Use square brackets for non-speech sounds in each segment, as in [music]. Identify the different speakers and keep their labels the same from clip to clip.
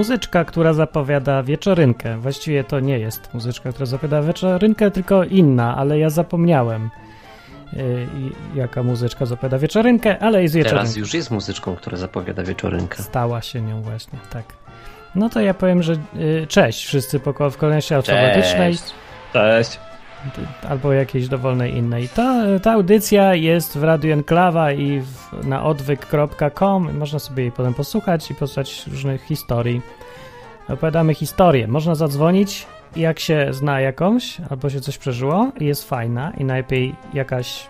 Speaker 1: muzyczka, która zapowiada wieczorynkę. Właściwie to nie jest muzyczka, która zapowiada wieczorynkę, tylko inna, ale ja zapomniałem. Y, jaka muzyczka zapowiada wieczorynkę, ale jest wieczorynka.
Speaker 2: Teraz już jest muzyczką, która zapowiada wieczorynkę.
Speaker 1: Stała się nią właśnie, tak. No to ja powiem, że y, cześć wszyscy po, w kolejności alfabetycznej.
Speaker 2: Cześć. Cześć.
Speaker 1: Albo jakiejś dowolnej innej. Ta, ta audycja jest w Radio Enklawa i w, na odwyk.com. Można sobie jej potem posłuchać i posłuchać różnych historii. Opowiadamy historię. Można zadzwonić jak się zna jakąś, albo się coś przeżyło i jest fajna i najlepiej jakaś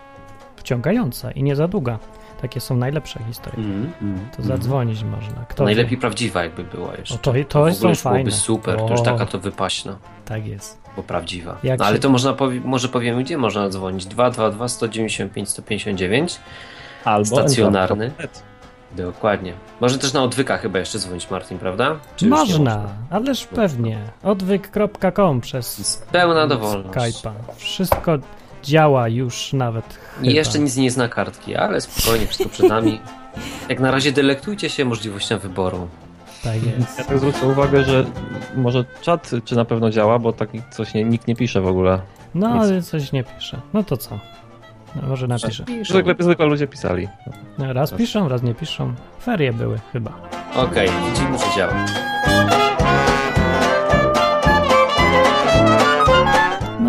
Speaker 1: wciągająca i nie za długa. Takie są najlepsze historie. Mm, mm, to zadzwonić mm. można.
Speaker 2: Kto Najlepiej wie? prawdziwa jakby była jeszcze. O,
Speaker 1: to, to, to
Speaker 2: fajne. super, o. to już taka to wypaśna.
Speaker 1: Tak jest.
Speaker 2: Bo prawdziwa. No, ale się... to można powie może powiemy, gdzie można dzwonić. 222 195 159 Albo stacjonarny. Dokładnie. Może też na odwykach chyba jeszcze dzwonić, Martin, prawda?
Speaker 1: Czy można, ależ pewnie. Odwyk.com przez
Speaker 2: pełna dowolność.
Speaker 1: Skype'a. Wszystko działa już nawet.
Speaker 2: I chyba. jeszcze nic nie zna kartki, ale spokojnie, wszystko przed nami. Jak na razie delektujcie się możliwością wyboru.
Speaker 1: Tak jest.
Speaker 3: Ja tak zwrócę uwagę, że może czat czy na pewno działa, bo tak coś nie, nikt nie pisze w ogóle.
Speaker 1: No, ale coś nie pisze. No to co? No, może napiszę.
Speaker 3: Zwykle, zwykle ludzie pisali.
Speaker 1: No, raz piszą, raz nie piszą. Ferie były chyba.
Speaker 2: Okej, okay, widzimy, że działa.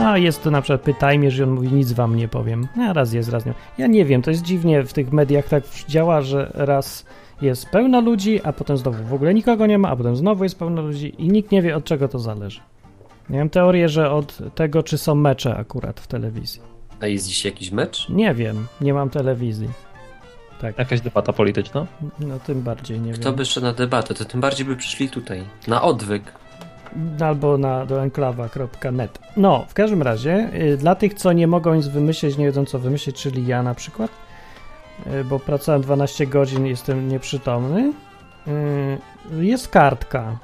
Speaker 1: No, jest to na przykład pytajmie, że on mówi, nic wam nie powiem. No, raz jest, raz nie. Ja nie wiem, to jest dziwnie w tych mediach tak działa, że raz jest pełno ludzi, a potem znowu w ogóle nikogo nie ma, a potem znowu jest pełno ludzi i nikt nie wie, od czego to zależy. Mam teorię, że od tego, czy są mecze akurat w telewizji.
Speaker 2: A jest dziś jakiś mecz?
Speaker 1: Nie wiem, nie mam telewizji.
Speaker 3: Tak. Jakaś debata polityczna?
Speaker 1: No tym bardziej nie
Speaker 2: Kto wiem. by szedł na debatę, to tym bardziej by przyszli tutaj. Na odwyk.
Speaker 1: Albo na do enklawa.net. No, w każdym razie, y, dla tych, co nie mogą nic wymyślić, nie wiedzą co wymyślić, czyli ja na przykład, y, bo pracowałem 12 godzin, jestem nieprzytomny, y, jest kartka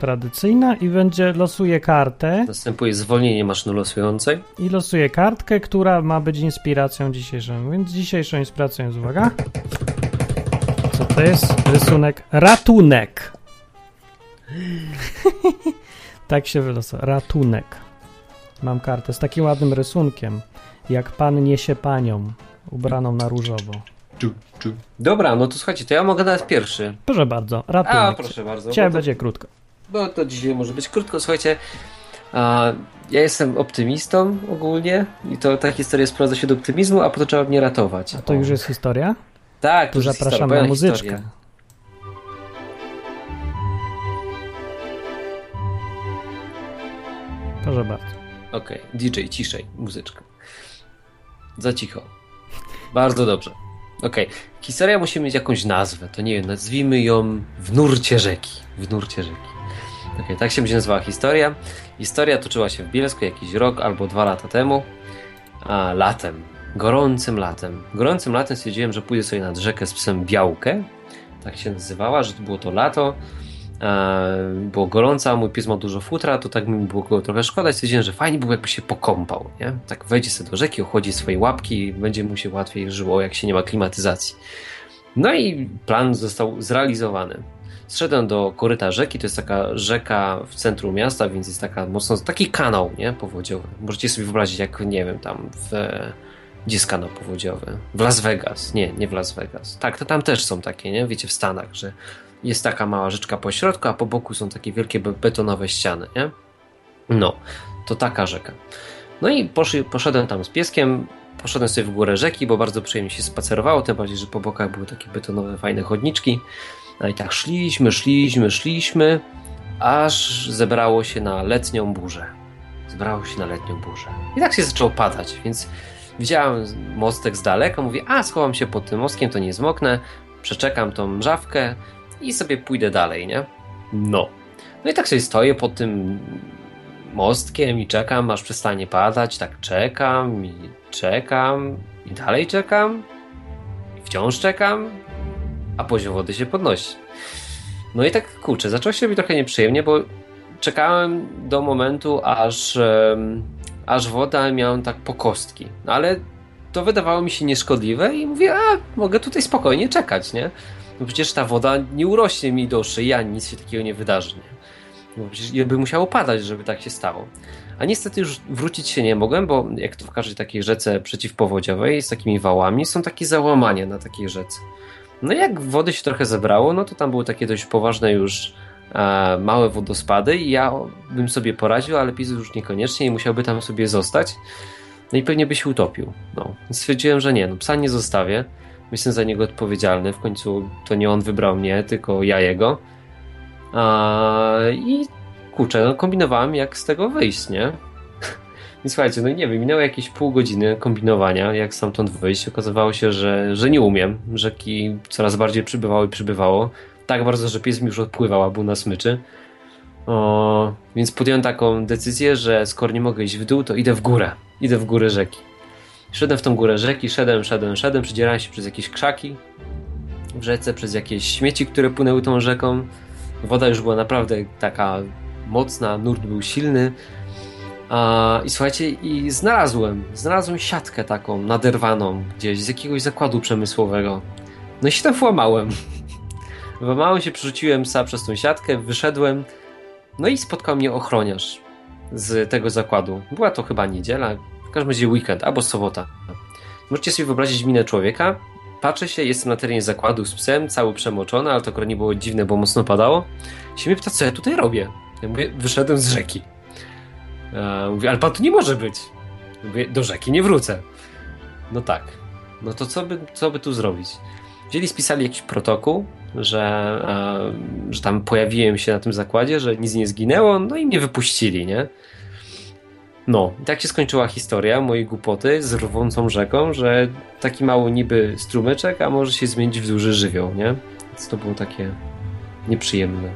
Speaker 1: tradycyjna i będzie losuje kartę.
Speaker 2: Następuje zwolnienie maszyny losującej.
Speaker 1: I losuje kartkę, która ma być inspiracją dzisiejszą. Więc dzisiejszą inspiracją jest, uwaga, co to jest? Rysunek ratunek. [laughs] tak się wylosował. Ratunek. Mam kartę z takim ładnym rysunkiem, jak pan niesie panią, ubraną na różowo.
Speaker 2: Dobra, no to słuchajcie, to ja mogę dać pierwszy.
Speaker 1: Proszę bardzo, ratunek.
Speaker 2: A, proszę bardzo.
Speaker 1: Dzisiaj to... będzie krótko.
Speaker 2: No to dzisiaj może być krótko. Słuchajcie, a, ja jestem optymistą ogólnie i to ta historia sprowadza się do optymizmu, a po to trzeba mnie ratować.
Speaker 1: A to już jest historia?
Speaker 2: Tak,
Speaker 1: to zapraszamy na muzyczkę. Historia. Proszę bardzo.
Speaker 2: Okej, okay. DJ, ciszej, muzyczka. Za cicho. Bardzo dobrze. Okej, okay. historia musi mieć jakąś nazwę, to nie wiem, nazwijmy ją w nurcie rzeki. W nurcie rzeki. Okay, tak się będzie nazywała historia. Historia toczyła się w Bielsku jakiś rok albo dwa lata temu. A, latem. Gorącym latem. Gorącym latem stwierdziłem, że pójdę sobie nad rzekę z psem Białkę. Tak się nazywała, że to było to lato. E, było gorąco, a mój pies ma dużo futra, to tak mi było go trochę szkoda. Stwierdziłem, że fajnie było jakby się pokąpał. Nie? Tak wejdzie sobie do rzeki, ochłodzi swoje łapki i będzie mu się łatwiej żyło, jak się nie ma klimatyzacji. No i plan został zrealizowany. Zszedłem do koryta rzeki, to jest taka rzeka w centrum miasta, więc jest taka mocno, taki kanał, nie, powodziowy. Możecie sobie wyobrazić, jak, nie wiem, tam w... Gdzie jest kanał powodziowy? W Las Vegas. Nie, nie w Las Vegas. Tak, to tam też są takie, nie? Wiecie, w Stanach, że jest taka mała rzeczka po środku, a po boku są takie wielkie betonowe ściany, nie? No, to taka rzeka. No i poszedłem tam z pieskiem, poszedłem sobie w górę rzeki, bo bardzo przyjemnie się spacerowało, tym bardziej, że po bokach były takie betonowe, fajne chodniczki. No i tak szliśmy, szliśmy, szliśmy, aż zebrało się na letnią burzę. Zebrało się na letnią burzę. I tak się zaczęło padać, więc widziałem mostek z daleka, mówię, a schowam się pod tym mostkiem, to nie zmoknę, przeczekam tą mrzawkę i sobie pójdę dalej, nie? No. No i tak sobie stoję pod tym mostkiem i czekam, aż przestanie padać, tak czekam i czekam i dalej czekam i wciąż czekam a poziom wody się podnosi. No i tak kurczę, zaczęło się robić trochę nieprzyjemnie, bo czekałem do momentu, aż, um, aż woda miała tak po kostki. No ale to wydawało mi się nieszkodliwe i mówię, a mogę tutaj spokojnie czekać, nie? No przecież ta woda nie urośnie mi do szyi, ani nic się takiego nie wydarzy. Nie? No przecież by musiało padać, żeby tak się stało. A niestety już wrócić się nie mogłem, bo jak to w każdej takiej rzece przeciwpowodziowej z takimi wałami, są takie załamania na takiej rzece. No jak wody się trochę zebrało, no to tam były takie dość poważne już e, małe wodospady i ja bym sobie poradził, ale Pizu już niekoniecznie i musiałby tam sobie zostać. No i pewnie by się utopił. No. Stwierdziłem, że nie, no psa nie zostawię. Jestem za niego odpowiedzialny. W końcu to nie on wybrał mnie, tylko ja jego. A, I kurczę, no kombinowałem jak z tego wyjść, nie? [laughs] I słuchajcie, no nie wiem, minęło jakieś pół godziny kombinowania, jak stamtąd wyjść. Okazywało się, że, że nie umiem. Rzeki coraz bardziej przybywało i przybywało. Tak bardzo, że pies mi już odpływał, a był na smyczy. O, więc podjąłem taką decyzję, że skoro nie mogę iść w dół, to idę w górę. Idę w górę rzeki. Szedłem w tą górę rzeki, szedłem, szedłem, szedłem, przedzierałem się przez jakieś krzaki w rzece, przez jakieś śmieci, które płynęły tą rzeką. Woda już była naprawdę taka mocna, nurt był silny. I słuchajcie, i znalazłem, znalazłem siatkę taką naderwaną gdzieś z jakiegoś zakładu przemysłowego. No i się tam włamałem. [laughs] Włamałem się, przerzuciłem psa przez tą siatkę, wyszedłem, no i spotkał mnie ochroniarz z tego zakładu. Była to chyba niedziela, w każdym razie weekend albo sobota. Możecie sobie wyobrazić minę człowieka. Patrzę się, jestem na terenie zakładu z psem, cały przemoczony, ale to akurat nie było dziwne, bo mocno padało. Się mnie pyta, co ja tutaj robię. Ja mówię, wyszedłem z rzeki. E, mówię, ale pan tu nie może być. Mówię, do rzeki nie wrócę. No tak. No to co by, co by tu zrobić? Wzięli, spisali jakiś protokół, że, e, że tam pojawiłem się na tym zakładzie, że nic nie zginęło, no i mnie wypuścili, nie? No, i tak się skończyła historia mojej głupoty z rwącą rzeką, że taki mały niby strumyczek, a może się zmienić w duży żywioł, nie? Więc to było takie nieprzyjemne.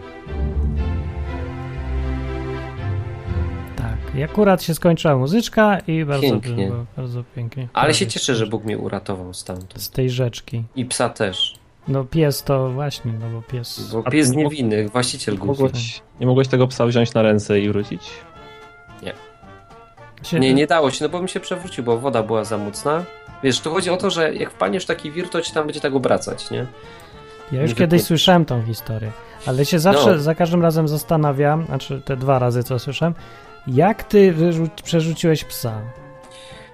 Speaker 1: Tak. I akurat się skończyła muzyczka i bardzo
Speaker 2: Pięknie.
Speaker 1: było, bardzo pięknie.
Speaker 2: Ale się cieszę, że Bóg mnie uratował stamtąd.
Speaker 1: z tej rzeczki.
Speaker 2: I psa też.
Speaker 1: No pies to właśnie, no bo pies...
Speaker 2: Bo
Speaker 3: A
Speaker 2: pies niewinny, właściciel
Speaker 3: Nie mogłeś, nie mogłeś tego psa wziąć na ręce i wrócić?
Speaker 1: Się,
Speaker 2: Nie, nie dało się, no bo mi się przewrócił, bo woda była za mocna. Wiesz, tu chodzi o to, że jak wpaniesz w taki wir, to ci tam będzie tak obracać, nie?
Speaker 1: Ja już
Speaker 2: nie
Speaker 1: kiedyś
Speaker 2: wypływ-
Speaker 1: słyszałem tą historię, ale się zawsze,
Speaker 2: No.
Speaker 1: za każdym razem zastanawiam, znaczy te dwa razy co słyszałem, jak ty przerzuciłeś psa?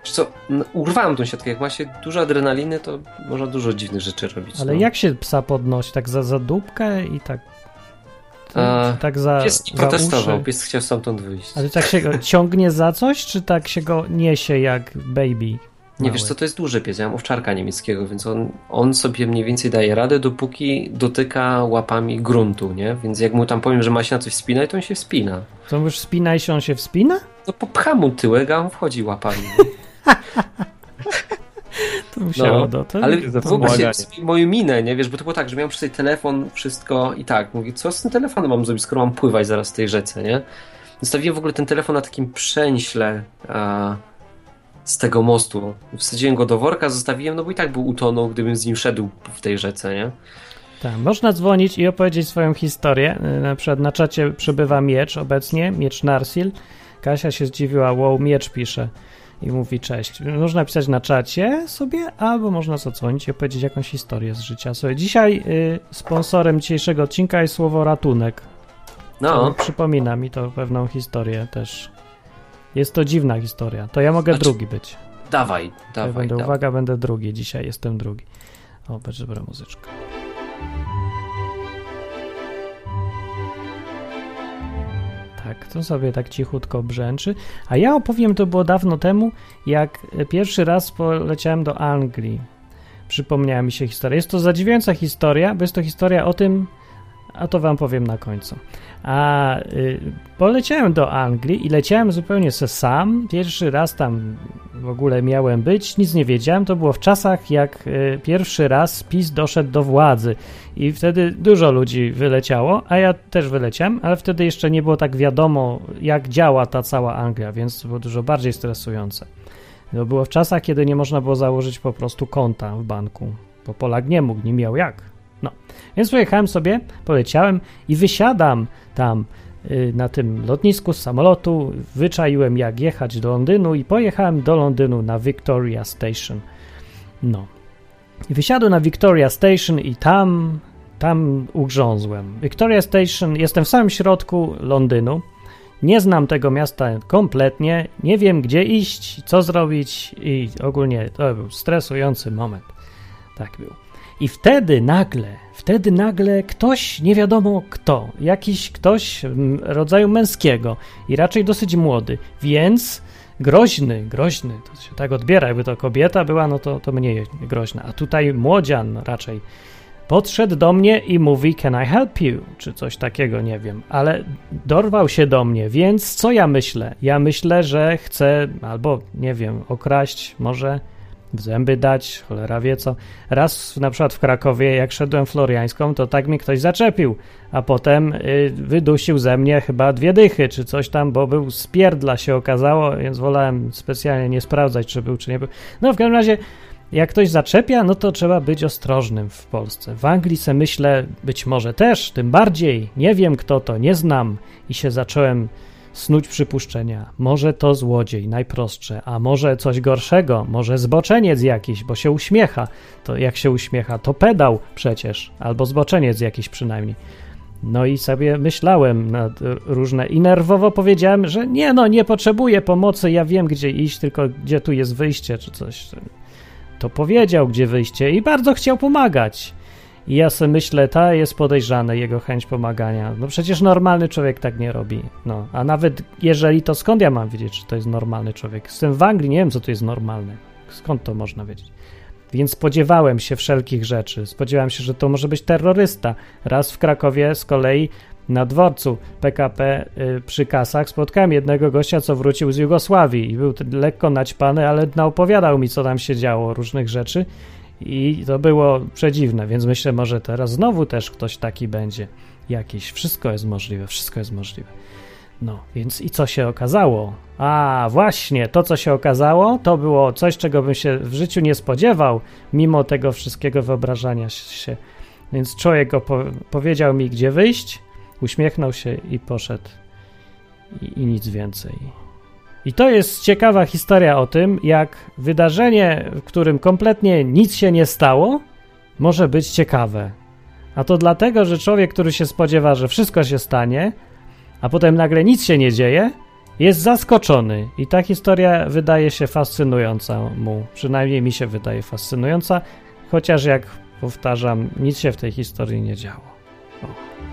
Speaker 2: Wiesz co, no, urwałem tą siatkę, jak ma się dużo adrenaliny, to można dużo dziwnych rzeczy robić.
Speaker 1: Ale
Speaker 2: no.
Speaker 1: jak się psa podnosi? Tak za, za dupkę i tak...
Speaker 2: A,
Speaker 1: tak za,
Speaker 2: Pies nie
Speaker 1: za
Speaker 2: protestował,
Speaker 1: uszy?
Speaker 2: pies chciał stamtąd wyjść.
Speaker 1: Ale tak się go [laughs] ciągnie za coś, czy tak się go niesie jak baby?
Speaker 2: Nie
Speaker 1: mały?
Speaker 2: wiesz co, to jest duży pies, ja mam owczarka niemieckiego, więc on, on sobie mniej więcej daje radę, dopóki dotyka łapami gruntu, nie? Więc jak mu tam powiem, że ma się na coś wspinać, to on się wspina.
Speaker 1: To już wspinaj się, on się wspina?
Speaker 2: No popcha mu tyłek, a on wchodzi łapami. [laughs]
Speaker 1: To musiało
Speaker 2: No,
Speaker 1: do to.
Speaker 2: Ale w ogóle moją minę, nie wiesz, bo to było tak, że miałem przy sobie telefon, wszystko i tak, mówię, co z tym telefonem mam zrobić, skoro mam pływać zaraz w tej rzece, nie? Zostawiłem w ogóle ten telefon na takim przęśle a, z tego mostu. Wsadziłem go do worka, zostawiłem, no bo i tak był utonął, gdybym z nim szedł w tej rzece, nie?
Speaker 1: Tak, można dzwonić i opowiedzieć swoją historię. Na przykład na czacie przybywa miecz obecnie, miecz Narsil. Kasia się zdziwiła, wow, miecz pisze i mówi cześć. Można pisać na czacie sobie, albo można zadzwonić i opowiedzieć jakąś historię z życia. Sobie dzisiaj y, sponsorem dzisiejszego odcinka jest słowo ratunek.
Speaker 2: No,
Speaker 1: Przypomina mi to pewną historię też. Jest to dziwna historia. To ja mogę
Speaker 2: Znaczy-
Speaker 1: drugi być.
Speaker 2: dawaj,
Speaker 1: Ja
Speaker 2: dawaj,
Speaker 1: będę,
Speaker 2: dawaj.
Speaker 1: uwaga, będę drugi. Dzisiaj jestem drugi. O, będzie dobra muzyczka. Tak, to sobie tak cichutko brzęczy. A ja opowiem, to było dawno temu, jak pierwszy raz poleciałem do Anglii. Przypomniała mi się historia. Jest to zadziwiająca historia, bo jest to historia o tym, a to wam powiem na końcu. A y, poleciałem do Anglii i leciałem zupełnie se sam. Pierwszy raz tam w ogóle miałem być, nic nie wiedziałem. To było w czasach, jak y, pierwszy raz PiS doszedł do władzy i wtedy dużo ludzi wyleciało, a ja też wyleciałem, ale wtedy jeszcze nie było tak wiadomo, jak działa ta cała Anglia, więc to było dużo bardziej stresujące. To było w czasach, kiedy nie można było założyć po prostu konta w banku, bo Polak nie mógł, nie miał jak. No, więc pojechałem sobie, poleciałem i wysiadam tam y, na tym lotnisku z samolotu, wyczaiłem jak jechać do Londynu i pojechałem do Londynu na Victoria Station. No. I wysiadłem na Victoria Station i tam tam ugrzązłem. Victoria Station, jestem w samym środku Londynu. Nie znam tego miasta kompletnie, nie wiem gdzie iść, co zrobić i ogólnie to był stresujący moment. Tak był. I wtedy nagle, wtedy nagle ktoś, nie wiadomo kto, jakiś ktoś rodzaju męskiego i raczej dosyć młody, więc groźny, groźny, to się tak odbiera, jakby to kobieta była, no to, to mniej groźna, a tutaj młodzian raczej podszedł do mnie i mówi can I help you, czy coś takiego, nie wiem, ale dorwał się do mnie, więc co ja myślę? Ja myślę, że chce albo, nie wiem, okraść może w zęby dać, cholera wie co. Raz na przykład w Krakowie, jak szedłem floriańską, to tak mi ktoś zaczepił, a potem y, wydusił ze mnie chyba dwie dychy, czy coś tam, bo był spierdla się okazało, więc wolałem specjalnie nie sprawdzać, czy był, czy nie był. No w każdym razie, jak ktoś zaczepia, no to trzeba być ostrożnym w Polsce. W Anglii se myślę, być może też, tym bardziej, nie wiem kto to, nie znam i się zacząłem snuć przypuszczenia. Może to złodziej, najprostsze, a może coś gorszego, może zboczeniec jakiś, bo się uśmiecha. To jak się uśmiecha, to pedał przecież, albo zboczeniec jakiś przynajmniej. No i sobie myślałem na różne i nerwowo powiedziałem, że nie no, nie potrzebuję pomocy, ja wiem gdzie iść, tylko gdzie tu jest wyjście czy coś. To powiedział gdzie wyjście i bardzo chciał pomagać. I ja sobie myślę, ta jest podejrzane, jego chęć pomagania. No przecież normalny człowiek tak nie robi. No, a nawet jeżeli to skąd ja mam wiedzieć, czy to jest normalny człowiek? Z tym w Anglii nie wiem, co to jest normalne. Skąd to można wiedzieć? Więc spodziewałem się wszelkich rzeczy. Spodziewałem się, że to może być terrorysta. Raz w Krakowie z kolei na dworcu PKP y, przy kasach spotkałem jednego gościa, co wrócił z Jugosławii i był lekko naćpany, ale opowiadał mi, co tam się działo, różnych rzeczy i to było przedziwne, więc myślę, może teraz znowu też ktoś taki będzie jakiś. Wszystko jest możliwe, wszystko jest możliwe. No, więc i co się okazało? A, właśnie, to co się okazało, to było coś, czego bym się w życiu nie spodziewał, mimo tego wszystkiego wyobrażania się. Więc człowiek powiedział mi, gdzie wyjść, uśmiechnął się i poszedł. I, i nic więcej. I to jest ciekawa historia o tym, jak wydarzenie, w którym kompletnie nic się nie stało, może być ciekawe. A to dlatego, że człowiek, który się spodziewa, że wszystko się stanie, a potem nagle nic się nie dzieje, jest zaskoczony. I ta historia wydaje się fascynująca mu. Przynajmniej mi się wydaje fascynująca, chociaż jak powtarzam, nic się w tej historii nie działo. O.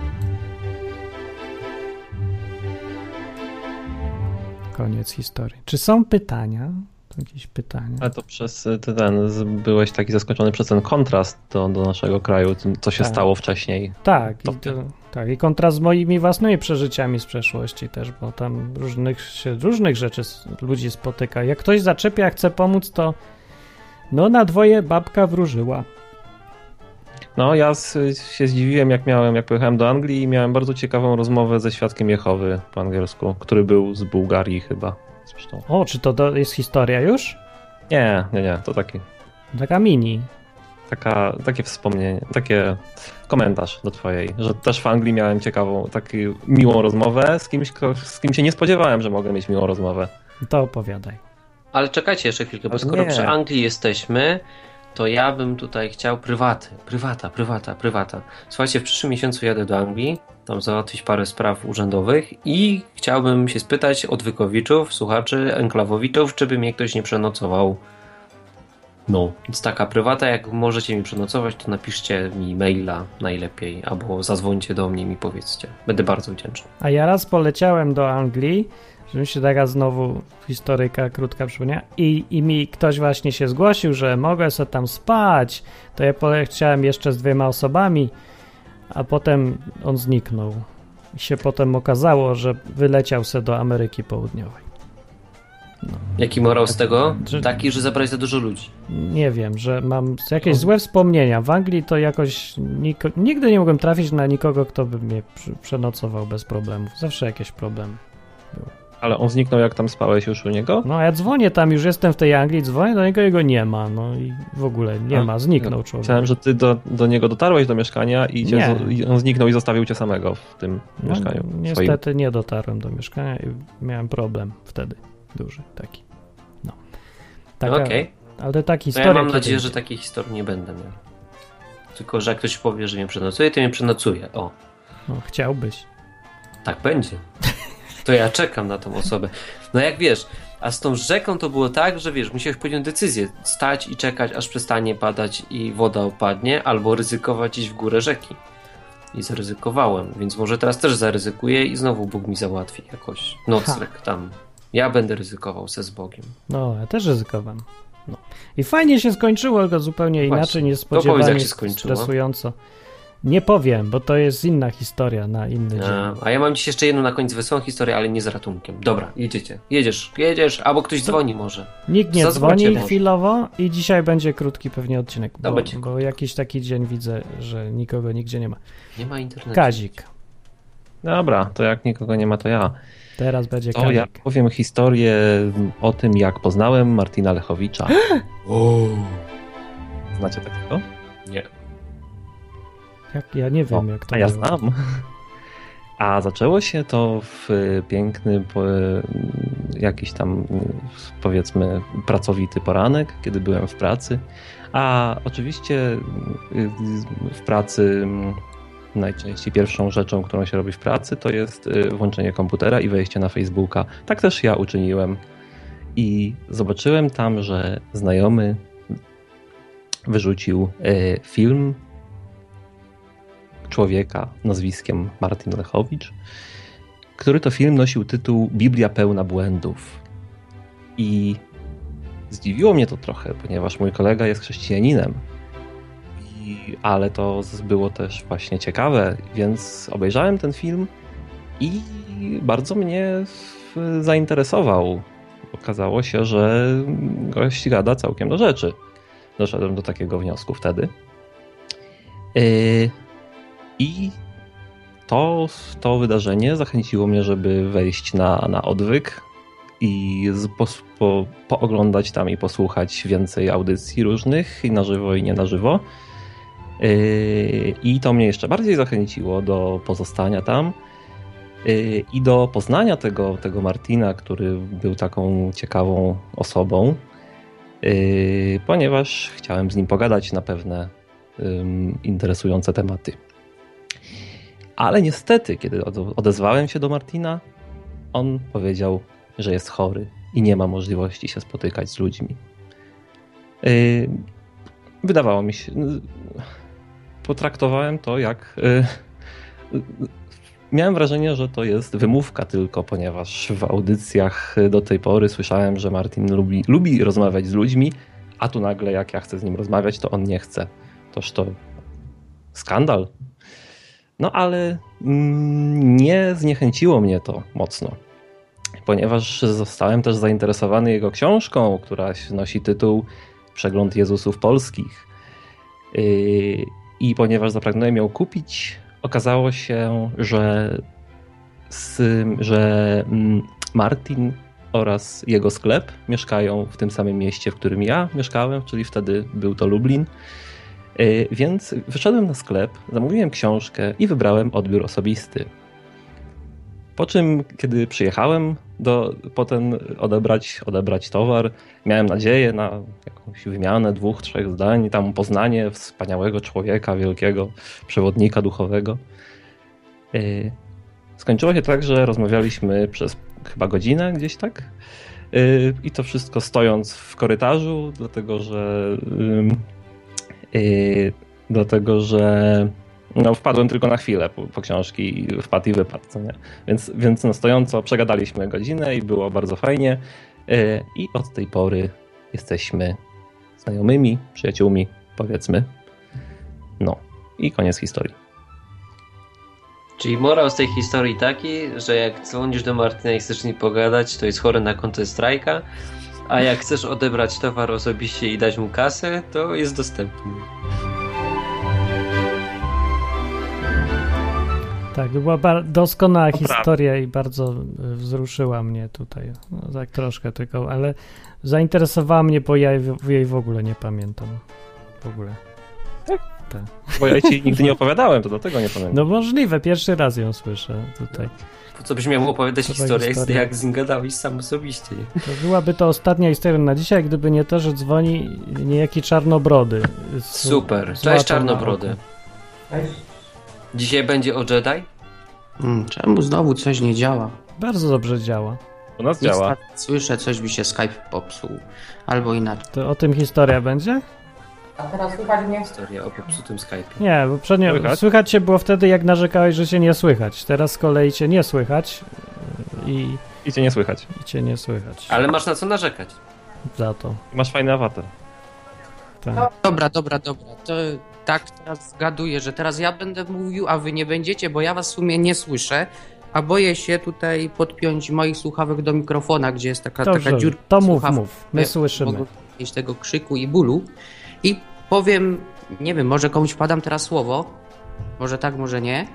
Speaker 1: Koniec historii. Czy są pytania? Jakieś pytania?
Speaker 3: Ale to przez ten, byłeś taki zaskoczony przez ten kontrast do, do naszego kraju, co się tak. stało wcześniej.
Speaker 1: Tak, to... i to, tak, i kontrast z moimi własnymi przeżyciami z przeszłości też, bo tam różnych, się, różnych rzeczy ludzi spotyka. Jak ktoś zaczepia, chce pomóc, to no na dwoje babka wróżyła.
Speaker 3: No, ja się zdziwiłem, jak miałem, jak pojechałem do Anglii i miałem bardzo ciekawą rozmowę ze świadkiem Jehowy po angielsku, który był z Bułgarii chyba. Zresztą.
Speaker 1: O, czy to jest historia już?
Speaker 3: Nie, nie, nie, to taki.
Speaker 1: Taka mini.
Speaker 3: Taka, takie wspomnienie, takie komentarz do twojej, że też w Anglii miałem ciekawą, taką miłą rozmowę z kimś, z kim się nie spodziewałem, że mogę mieć miłą rozmowę.
Speaker 1: To opowiadaj.
Speaker 2: Ale czekajcie jeszcze chwilkę, bo skoro nie. przy Anglii jesteśmy, to ja bym tutaj chciał prywaty, prywata, prywata, prywata. Słuchajcie, w przyszłym miesiącu jadę do Anglii, tam załatwić parę spraw urzędowych i chciałbym się spytać odwykowiczów, słuchaczy, enklawowiczów, czy by mnie ktoś nie przenocował. No, więc taka prywata, jak możecie mi przenocować, to napiszcie mi maila najlepiej, albo zadzwońcie do mnie i mi powiedzcie. Będę bardzo wdzięczny.
Speaker 1: A ja raz poleciałem do Anglii że mi się taka znowu historyka krótka przypomniała i, i mi ktoś właśnie się zgłosił, że mogę sobie tam spać, to ja chciałem jeszcze z dwiema osobami, a potem on zniknął. I się potem okazało, że wyleciał se do Ameryki Południowej.
Speaker 2: No. Jaki morał z tego? Że, Taki, że zabrać za dużo ludzi.
Speaker 1: Nie wiem, że mam jakieś no. złe wspomnienia. W Anglii to jakoś nigdy nie mogłem trafić na nikogo, kto by mnie przenocował bez problemów. Zawsze jakieś problemy były.
Speaker 3: Ale on zniknął, jak tam spałeś już u niego?
Speaker 1: No, ja dzwonię tam, już jestem w tej Anglii, dzwonię do niego, jego nie ma, no i w ogóle nie A, ma, zniknął człowiek.
Speaker 3: Myślałem, że ty do, do niego dotarłeś do mieszkania i, cię, i on zniknął i zostawił cię samego w tym no, mieszkaniu.
Speaker 1: Niestety
Speaker 3: swoim.
Speaker 1: nie dotarłem do mieszkania i miałem problem wtedy, duży taki. No.
Speaker 2: Taka, okay.
Speaker 1: Ale
Speaker 2: taki
Speaker 1: historia.
Speaker 2: ja mam nadzieję, że takiej historii nie będę miał. tylko że jak ktoś powie, że mnie przenocuje, to mnie przenocuje. O,
Speaker 1: No, chciałbyś.
Speaker 2: tak będzie. To ja czekam na tą osobę. No jak wiesz, a z tą rzeką to było tak, że wiesz, musiałeś podjąć decyzję, stać i czekać, aż przestanie padać i woda opadnie, albo ryzykować iść w górę rzeki. I zaryzykowałem, więc może teraz też zaryzykuję i znowu Bóg mi załatwi jakoś nocleg tam. Ja będę ryzykował se z Bogiem.
Speaker 1: No, ja też ryzykowałem. No. I fajnie się skończyło, tylko zupełnie
Speaker 2: Właśnie.
Speaker 1: inaczej,
Speaker 2: To
Speaker 1: niespodziewanie,
Speaker 2: powiedz, jak się skończyło.
Speaker 1: stresująco. Nie powiem, bo to jest inna historia na inny dzień.
Speaker 2: A, a ja mam dziś jeszcze jedną na koniec wesołą historię, ale nie z ratunkiem. Dobra, jedziecie. Jedziesz, jedziesz, albo ktoś dzwoni może.
Speaker 1: Nikt nie
Speaker 2: Zadzwońcie
Speaker 1: dzwoni
Speaker 2: może.
Speaker 1: chwilowo i dzisiaj będzie krótki pewnie odcinek, bo,
Speaker 2: będzie
Speaker 1: bo jakiś taki dzień widzę, że nikogo nigdzie nie ma.
Speaker 2: Nie ma internetu.
Speaker 1: Kazik.
Speaker 3: Dobra, to jak nikogo nie ma, to ja.
Speaker 1: Teraz będzie
Speaker 3: To ja powiem historię o tym, jak poznałem Martina Lechowicza. [gasps] Znacie takiego?
Speaker 2: Nie.
Speaker 1: Jak, ja nie wiem,
Speaker 3: O,
Speaker 1: jak to
Speaker 3: A ja
Speaker 1: było.
Speaker 3: znam. [laughs] A zaczęło się to w piękny, jakiś tam powiedzmy pracowity poranek, kiedy byłem w pracy. A oczywiście y, w pracy najczęściej pierwszą rzeczą, którą się robi w pracy, to jest y, włączenie komputera i wejście na Facebooka. Tak też ja uczyniłem. I zobaczyłem tam, że znajomy wyrzucił y, film człowieka nazwiskiem Martin Lechowicz, który to film nosił tytuł Biblia pełna błędów. I zdziwiło mnie to trochę, ponieważ mój kolega jest chrześcijaninem. Ale to było też właśnie ciekawe, więc obejrzałem ten film i bardzo mnie zainteresował. Okazało się, że gość gada całkiem do rzeczy. Doszedłem do takiego wniosku wtedy. Yy, I to, to wydarzenie zachęciło mnie, żeby wejść na, na odwyk i po, pooglądać tam i posłuchać więcej audycji różnych i na żywo i nie na żywo. Yy, I to mnie jeszcze bardziej zachęciło do pozostania tam yy, i do poznania tego, tego Martina, który był taką ciekawą osobą, yy, ponieważ chciałem z nim pogadać na pewne interesujące tematy. Ale niestety, kiedy od- odezwałem się do Martina, on powiedział, że jest chory i nie ma możliwości się spotykać z ludźmi. Wydawało mi się. Potraktowałem to jak. yy, Miałem wrażenie, że to jest wymówka tylko, ponieważ w audycjach do tej pory słyszałem, że Martin lubi, lubi rozmawiać z ludźmi, a tu nagle jak ja chcę z nim rozmawiać, to on nie chce. Toż to skandal. No ale mm, nie zniechęciło mnie to mocno, ponieważ zostałem też zainteresowany jego książką, która nosi tytuł Przegląd Jezusów Polskich. I ponieważ zapragnąłem ją kupić, okazało się, że, że mm, Martin oraz jego sklep mieszkają w tym samym mieście, w którym ja mieszkałem, czyli wtedy był to Lublin. Yy, Więc wyszedłem na sklep, zamówiłem książkę i wybrałem odbiór osobisty. Po czym, kiedy przyjechałem do, potem odebrać, odebrać towar, miałem nadzieję na jakąś wymianę dwóch, trzech zdań, tam poznanie wspaniałego człowieka, wielkiego przewodnika duchowego. Yy, Skończyło się tak, że rozmawialiśmy przez chyba godzinę gdzieś tak. Yy, I to wszystko stojąc w korytarzu, dlatego że yy, dlatego, że no, wpadłem tylko na chwilę po, po książki i wpadł i wypadł, co nie? Więc, więc no, stojąco przegadaliśmy godzinę i było bardzo fajnie. Yy, I od tej pory jesteśmy znajomymi, przyjaciółmi, powiedzmy. No i koniec historii.
Speaker 2: Czyli morał z tej historii taki, że jak dzwonisz do Martyna i chcesz z nim pogadać, to jest chory na kontę strajka, a jak chcesz odebrać towar osobiście i dać mu kasę, to jest dostępny.
Speaker 1: Tak, to była bar- doskonała historia i bardzo y, wzruszyła mnie tutaj. No, tak troszkę tylko, ale zainteresowała mnie, bo ja jej w- ogóle nie pamiętam. W ogóle. Tak.
Speaker 3: Bo ja ci nigdy nie [laughs] opowiadałem, to dlatego nie pamiętam.
Speaker 1: No możliwe, pierwszy raz ją słyszę tutaj.
Speaker 2: Po co byś miał opowiadać
Speaker 1: To
Speaker 2: historię,
Speaker 1: historia.
Speaker 2: jak z nim gadałeś sam osobiście.
Speaker 1: To byłaby to ostatnia historia na dzisiaj, gdyby nie to, że dzwoni niejaki czarnobrody. z-
Speaker 2: Super,
Speaker 1: z
Speaker 2: cześć
Speaker 1: łapą na
Speaker 2: Czarnobrody.
Speaker 1: oku.
Speaker 2: Dzisiaj będzie o Jedi?
Speaker 4: Hmm, czemu znowu coś nie działa?
Speaker 1: Bardzo dobrze działa.
Speaker 3: U nas działa.
Speaker 4: Niestety Słyszę, coś mi się Skype popsuł. Albo inaczej.
Speaker 1: To o tym historia będzie?
Speaker 4: A teraz słychać mnie?
Speaker 2: Historia o popsutym Skype'ie.
Speaker 1: Nie, bo przednio
Speaker 3: Słychać?
Speaker 1: słychać cię było wtedy, jak narzekałeś, że cię nie słychać. Teraz z kolei cię nie słychać i,
Speaker 3: I cię nie słychać.
Speaker 1: i cię nie słychać.
Speaker 2: Ale masz na co narzekać.
Speaker 1: Za to.
Speaker 3: Masz fajny awatar.
Speaker 1: Tak.
Speaker 4: Dobra, dobra, dobra. To tak teraz zgaduję, że teraz ja będę mówił, a wy nie będziecie, bo ja was w sumie nie słyszę. A boję się tutaj podpiąć moich słuchawek do mikrofona, gdzie jest taka,
Speaker 1: Dobrze,
Speaker 4: taka dziurka.
Speaker 1: to mów, mów. My
Speaker 4: Nie,
Speaker 1: słyszymy.
Speaker 4: Mogę mieć tego krzyku i bólu. I powiem, nie wiem, może komuś padam teraz słowo. Może tak, może nie.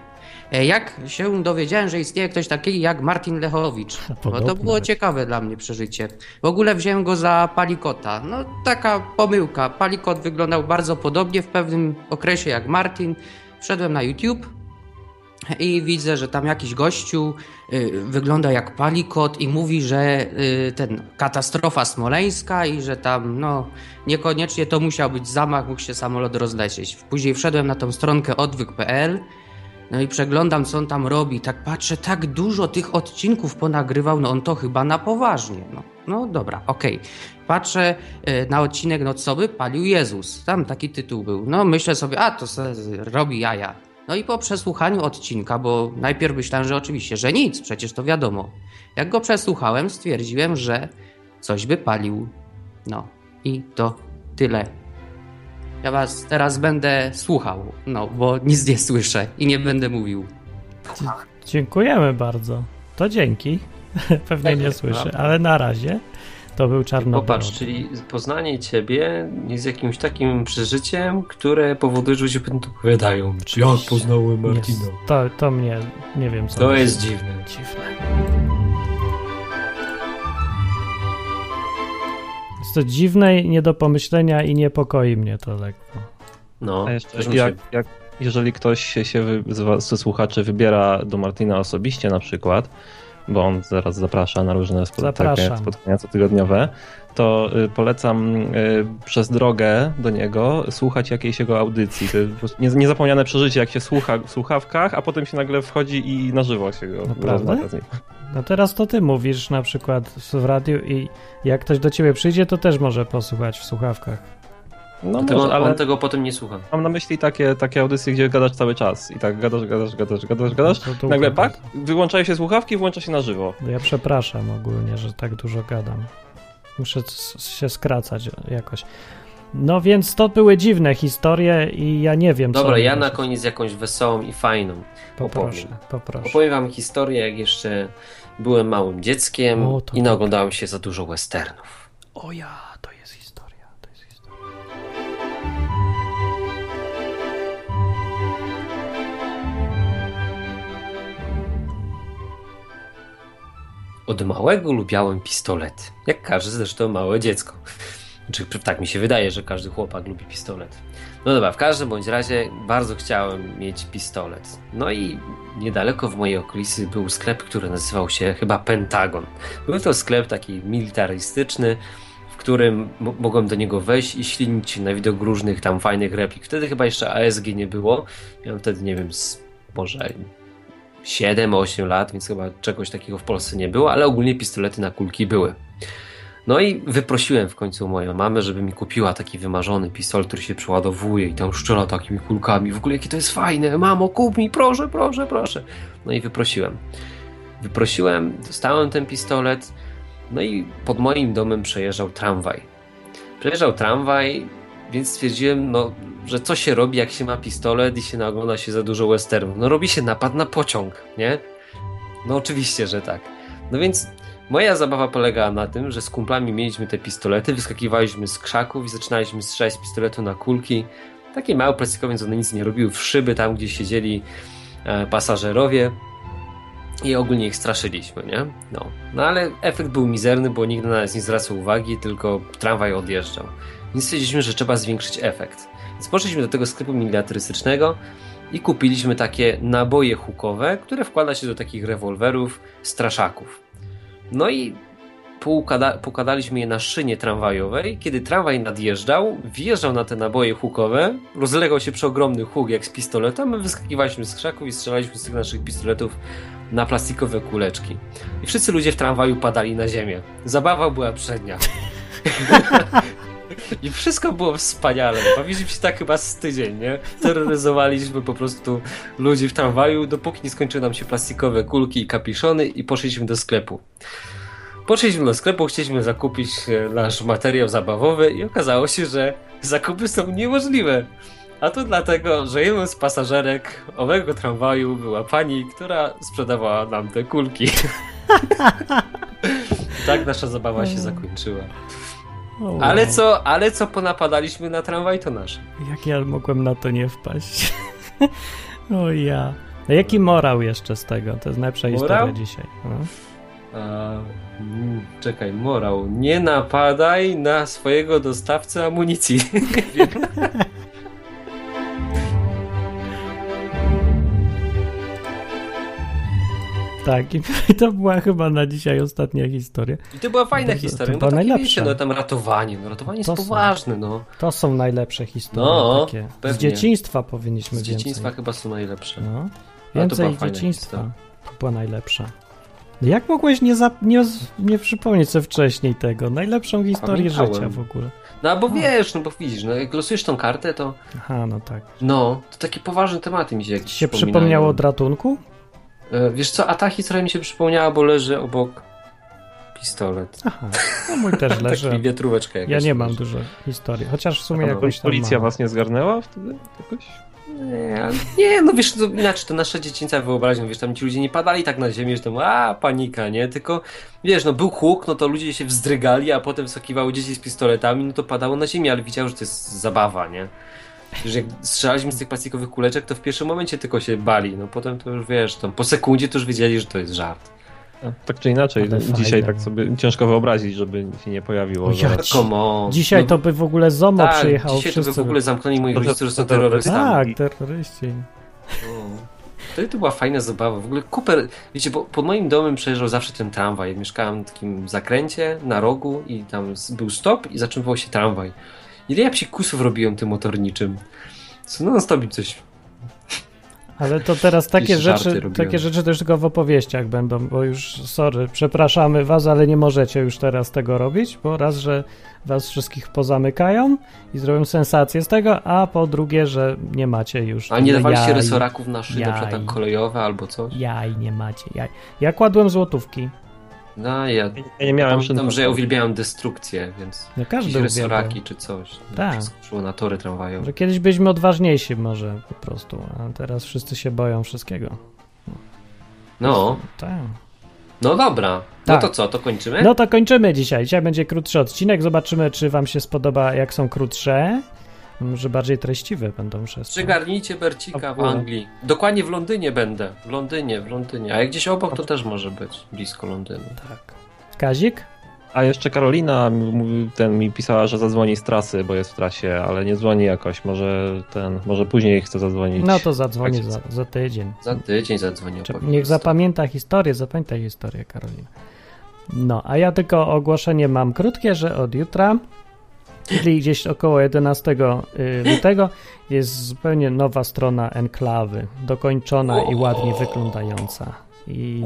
Speaker 4: E, Jak się dowiedziałem, że istnieje ktoś taki jak Martin Lechowicz, [laughs] no to było ciekawe dla mnie przeżycie. W ogóle wziąłem go za Palikota. No taka pomyłka. Palikot wyglądał bardzo podobnie w pewnym okresie jak Martin. Wszedłem na YouTube i widzę, że tam jakiś gościu y, wygląda jak Palikot i mówi, że y, ten katastrofa smoleńska i że tam no niekoniecznie to musiał być zamach, mógł się samolot rozlecieć. Później wszedłem na tą stronkę odwyk.pl no i przeglądam, co on tam robi. Tak patrzę, tak dużo tych odcinków ponagrywał, no on to chyba na poważnie. No, no dobra, okej. Patrzę e, na odcinek nocowy, palił Jezus. Tam taki tytuł był. No myślę sobie, a to se robi jaja. No i po przesłuchaniu odcinka, bo najpierw myślałem, że oczywiście, że nic, przecież to wiadomo. Jak go przesłuchałem, stwierdziłem, że coś by palił. No i to tyle. Ja was teraz będę słuchał, no bo nic nie słyszę i nie będę mówił.
Speaker 1: Dziękujemy bardzo. To dzięki. [laughs] Pewnie nie słyszę, ale na razie to był czarnobrody.
Speaker 2: Popatrz, czyli poznanie ciebie jest jakimś takim przeżyciem, które powoduje, że ludzie potem to opowiadają. Jak poznałem Martina?
Speaker 1: To, to mnie, nie wiem co.
Speaker 2: To jest dziwne.
Speaker 1: dziwne. Jest to dziwne, i nie do pomyślenia i niepokoi mnie to lekko.
Speaker 2: No,
Speaker 3: A jeszcze jak,
Speaker 2: się-
Speaker 3: jak, jeżeli ktoś się, się wy, z was, ze słuchaczy wybiera do Martina osobiście na przykład, bo on zaraz zaprasza na różne spo, takie
Speaker 1: Zapraszam.
Speaker 3: spotkania cotygodniowe, to y, polecam y, przez drogę do niego słuchać jakiejś jego audycji. To jest nie- niezapomniane przeżycie, jak się słucha w słuchawkach, a potem się nagle wchodzi i na żywo się go
Speaker 1: Naprawdę?
Speaker 3: rozmawia z nim.
Speaker 1: No teraz to ty mówisz na przykład w radiu i jak ktoś do ciebie przyjdzie, to też może posłuchać w słuchawkach.
Speaker 3: No
Speaker 2: Tego,
Speaker 3: może, ale
Speaker 2: On tego potem nie słucha.
Speaker 3: mam na myśli takie, takie audycje, gdzie gadasz cały czas i tak gadasz, gadasz, gadasz, gadasz, gadasz,
Speaker 1: To tu
Speaker 3: nagle pak, wyłączają się słuchawki, włącza się na żywo.
Speaker 1: Ja przepraszam ogólnie, że tak dużo gadam. Muszę się skracać jakoś. No więc to były dziwne historie i ja nie wiem co.
Speaker 2: Dobra, ja na koniec jakąś wesołą i fajną.
Speaker 1: Poproszę,
Speaker 2: opowiem.
Speaker 1: poproszę.
Speaker 2: Opowiem wam historię, jak jeszcze byłem małym dzieckiem
Speaker 1: O,
Speaker 2: i
Speaker 1: tak.
Speaker 2: naoglądałem się za dużo westernów.
Speaker 1: O ja, to jest historia, to jest historia.
Speaker 2: Od małego lubiałem pistolety. Jak każde zresztą małe dziecko. Czy tak mi się wydaje, że każdy chłopak lubi pistolet. No dobra, w każdym bądź razie bardzo chciałem mieć pistolet. No i niedaleko w mojej okolicy był sklep, który nazywał się chyba Pentagon. Był to sklep taki militarystyczny, w którym mo- mogłem do niego wejść i ślinić na widok różnych tam fajnych replik. Wtedy chyba jeszcze ASG nie było. Miałem wtedy, nie wiem, może 7-8 lat, więc chyba czegoś takiego w Polsce nie było, ale ogólnie pistolety na kulki były. No i wyprosiłem w końcu moją mamę, żeby mi kupiła taki wymarzony pistolet, który się przeładowuje i tam strzela takimi kulkami. W ogóle jakie to jest fajne, mamo, kup mi, proszę, proszę, proszę. No i wyprosiłem. Wyprosiłem, dostałem ten pistolet, no i pod moim domem przejeżdżał tramwaj. Przejeżdżał tramwaj, więc stwierdziłem, no, że co się robi, jak się ma pistolet i się nagląda się za dużo westernów? No robi się napad na pociąg, nie? No oczywiście, że tak. No więc moja zabawa polegała na tym, że z kumplami mieliśmy te pistolety, wyskakiwaliśmy z krzaków i zaczynaliśmy strzelać z pistoletu na kulki. Takie małe plastikowe, więc one nic nie robiły w szyby tam, gdzie siedzieli e, pasażerowie. i ogólnie ich straszyliśmy, nie? No. no ale efekt był mizerny, bo nikt na nas nie zwracał uwagi, tylko tramwaj odjeżdżał. Więc stwierdziliśmy, że trzeba zwiększyć efekt. Więc poszliśmy do tego sklepu miniaturystycznego i kupiliśmy takie naboje hukowe, które wkłada się do takich rewolwerów, straszaków. No i poukładaliśmy je na szynie tramwajowej. Kiedy tramwaj nadjeżdżał, wjeżdżał na te naboje hukowe, rozlegał się przeogromny huk jak z pistoletem, my wyskakiwaliśmy z krzaków i strzelaliśmy z tych naszych pistoletów na plastikowe kuleczki. I wszyscy ludzie w tramwaju padali na ziemię. Zabawa była przednia. [laughs] I wszystko było wspaniale. Bawiliśmy się tak chyba z tydzień, nie? Terroryzowaliśmy po prostu ludzi w tramwaju, dopóki nie skończyły nam się plastikowe kulki i kapiszony i poszliśmy do sklepu. Poszliśmy do sklepu, chcieliśmy zakupić e, nasz materiał zabawowy i okazało się, że zakupy są niemożliwe. A to dlatego, że jedną z pasażerek owego tramwaju była pani, która sprzedawała nam te kulki. [laughs] tak nasza zabawa się zakończyła.
Speaker 1: O,
Speaker 2: Ale co, ale co ponapadaliśmy na tramwaj, to nasze.
Speaker 1: Jak ja mogłem na to nie wpaść? [laughs] o ja. A jaki morał jeszcze z tego? To jest najlepsza
Speaker 2: Morał?
Speaker 1: historia dzisiaj. No.
Speaker 2: A, mm, czekaj, morał. Nie napadaj na swojego dostawcę amunicji. [laughs]
Speaker 1: Tak, i [laughs] to była chyba na dzisiaj ostatnia historia.
Speaker 2: I to była fajna
Speaker 1: To- to
Speaker 2: historia. no takie
Speaker 1: najlepsza.
Speaker 2: wiecie, no tam ratowanie. No ratowanie jest
Speaker 1: To są-
Speaker 2: poważne, no.
Speaker 1: To są najlepsze historie
Speaker 2: No,
Speaker 1: takie. Z
Speaker 2: pewnie.
Speaker 1: dzieciństwa powinniśmy
Speaker 2: Z
Speaker 1: więcej.
Speaker 2: dzieciństwa chyba są najlepsze.
Speaker 1: No.
Speaker 2: To
Speaker 1: Więcej
Speaker 2: fajna
Speaker 1: dzieciństwa.
Speaker 2: historia.
Speaker 1: To była najlepsza. Jak mogłeś nie, zap- nie, nie przypomnieć sobie wcześniej tego? Najlepszą historię
Speaker 2: Pamiętałem.
Speaker 1: życia w ogóle.
Speaker 2: No bo wiesz, no bo widzisz, no jak losujesz tą kartę, to
Speaker 1: Aha, no tak.
Speaker 2: no, to takie poważne tematy mi się jakieś
Speaker 1: Ci się przypomniało od ratunku?
Speaker 2: E, Wiesz co, a ta historia mi się przypomniała, bo leży obok pistolet.
Speaker 1: Aha, no mój też [laughs] leży.
Speaker 2: Taki wiatróweczka jakaś.
Speaker 1: Ja nie mam dużo historii, chociaż w sumie
Speaker 3: A
Speaker 1: jakąś tam
Speaker 3: policja
Speaker 1: mam.
Speaker 3: was nie zgarnęła wtedy jakoś?
Speaker 2: Nie, nie, no wiesz, to inaczej, to nasza dziecięca wyobraźnia, wiesz, tam ci ludzie nie padali tak na ziemię, że tam, a, panika, nie, tylko, wiesz, no był huk, no to ludzie się wzdrygali, a potem wskakiwały dzieci z pistoletami, no to padało na ziemię, ale widziało, że to jest zabawa, nie. Że jak strzelaliśmy z tych plastikowych kuleczek, to w pierwszym momencie tylko się bali, no potem to już, wiesz, tam po sekundzie to już wiedzieli, że to jest żart.
Speaker 3: A, tak czy inaczej,
Speaker 1: Ale
Speaker 3: dzisiaj
Speaker 1: fajne.
Speaker 3: tak sobie ciężko wyobrazić, żeby się nie pojawiło.
Speaker 1: O, ja-. Dzisiaj
Speaker 2: no,
Speaker 1: to by w ogóle ZOMO
Speaker 2: tak,
Speaker 1: przyjechało
Speaker 2: dzisiaj to by
Speaker 1: wszyscy.
Speaker 2: w ogóle zamknęli moich rodziców, że są terrorystami.
Speaker 1: Tak, terroryści.
Speaker 2: No. To, to była fajna zabawa. W ogóle Cooper, wiecie, bo pod moim domem przejeżdżał zawsze ten tramwaj. Mieszkałem w takim zakręcie na rogu i tam był stop i zatrzymywał się tramwaj. Ile ja psikusów robiłem tym motorniczym. Co non stop coś.
Speaker 1: Ale to teraz takie rzeczy,
Speaker 2: robiłem.
Speaker 1: takie rzeczy już tylko w opowieściach będą, bo już, sorry, przepraszamy was, ale nie możecie już teraz tego robić, bo raz, że was wszystkich pozamykają i zrobią sensację z tego, a po drugie, że nie macie już
Speaker 2: A nie dawaliście
Speaker 1: jaj,
Speaker 2: resoraków na szyny, na przykład tak kolejowe albo coś?
Speaker 1: Jaj, nie macie jaj. Ja kładłem złotówki.
Speaker 2: No ja.
Speaker 3: Ja nie miałem
Speaker 2: Pamiętam, że ja uwielbiałem destrukcję, więc.
Speaker 1: No każdy
Speaker 2: resoraki czy coś.
Speaker 1: Tak.
Speaker 2: Wszystko na tory tramwajowe.
Speaker 1: Że kiedyś byliśmy odważniejsi może po prostu, a teraz wszyscy się boją wszystkiego.
Speaker 2: No,
Speaker 1: Tak.
Speaker 2: no dobra. No
Speaker 1: Tak.
Speaker 2: to co, to kończymy?
Speaker 1: No to kończymy dzisiaj. Dzisiaj będzie krótszy odcinek. Zobaczymy, czy wam się spodoba, jak są krótsze. Może bardziej treściwe będą przez to.
Speaker 2: Przygarnijcie Bercika w. Anglii. Dokładnie w Londynie będę. W Londynie, w Londynie. A jak gdzieś obok, to też może być. Blisko Londynu.
Speaker 1: Tak. Kazik?
Speaker 3: A jeszcze Karolina ten mi pisała, że zadzwoni z trasy, bo jest w trasie, ale nie dzwoni jakoś. Może ten, może później chce zadzwonić.
Speaker 1: No to zadzwoni
Speaker 3: Tak
Speaker 1: za, za tydzień.
Speaker 2: Za tydzień opowiem
Speaker 1: Niech zapamięta historię, zapamiętaj historię, Karolina. No, a ja tylko ogłoszenie mam krótkie, że od jutra, czyli gdzieś około 11 y, lutego, jest zupełnie nowa strona enklawy, dokończona i ładnie wyglądająca. I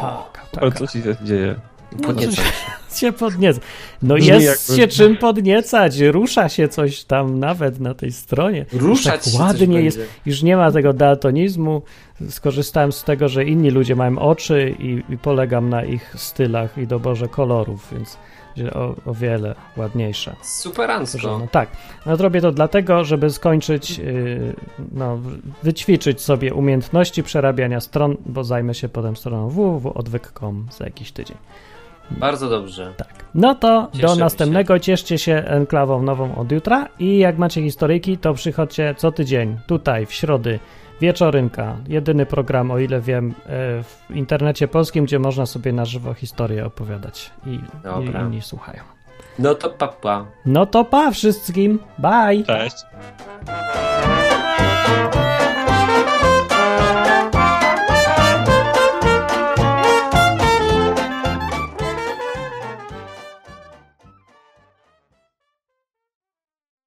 Speaker 1: tak, tak.
Speaker 3: co ci się dzieje?
Speaker 2: Podniecam się.
Speaker 1: się [laughs] podnieca. No
Speaker 3: Brzmi
Speaker 1: jest
Speaker 3: jakby-
Speaker 1: się czym podniecać, rusza się coś tam nawet na tej stronie.
Speaker 2: Ruszać
Speaker 1: tak
Speaker 2: się
Speaker 1: ładnie jest.
Speaker 2: będzie.
Speaker 1: Już nie ma tego daltonizmu. Skorzystałem z tego, że inni ludzie mają oczy i, i polegam na ich stylach i doborze kolorów, więc o, o wiele ładniejsza.
Speaker 2: Superancko.
Speaker 1: No tak. No robię to dlatego, żeby skończyć, yy, no, wyćwiczyć sobie umiejętności przerabiania stron, bo zajmę się potem stroną www.odwyk.com za jakiś tydzień.
Speaker 2: Bardzo dobrze.
Speaker 1: Tak. No to do
Speaker 2: Cieszymy
Speaker 1: następnego. Cieszcie się enklawą nową od jutra i jak macie historyjki, to przychodźcie co tydzień tutaj w środy Wieczorynka. Jedyny program, o ile wiem, e, w internecie polskim, gdzie można sobie na żywo historię opowiadać i, i
Speaker 2: Dobra.
Speaker 1: inni słuchają.
Speaker 2: No to papa.
Speaker 1: No to pa wszystkim. Bye.
Speaker 3: Cześć.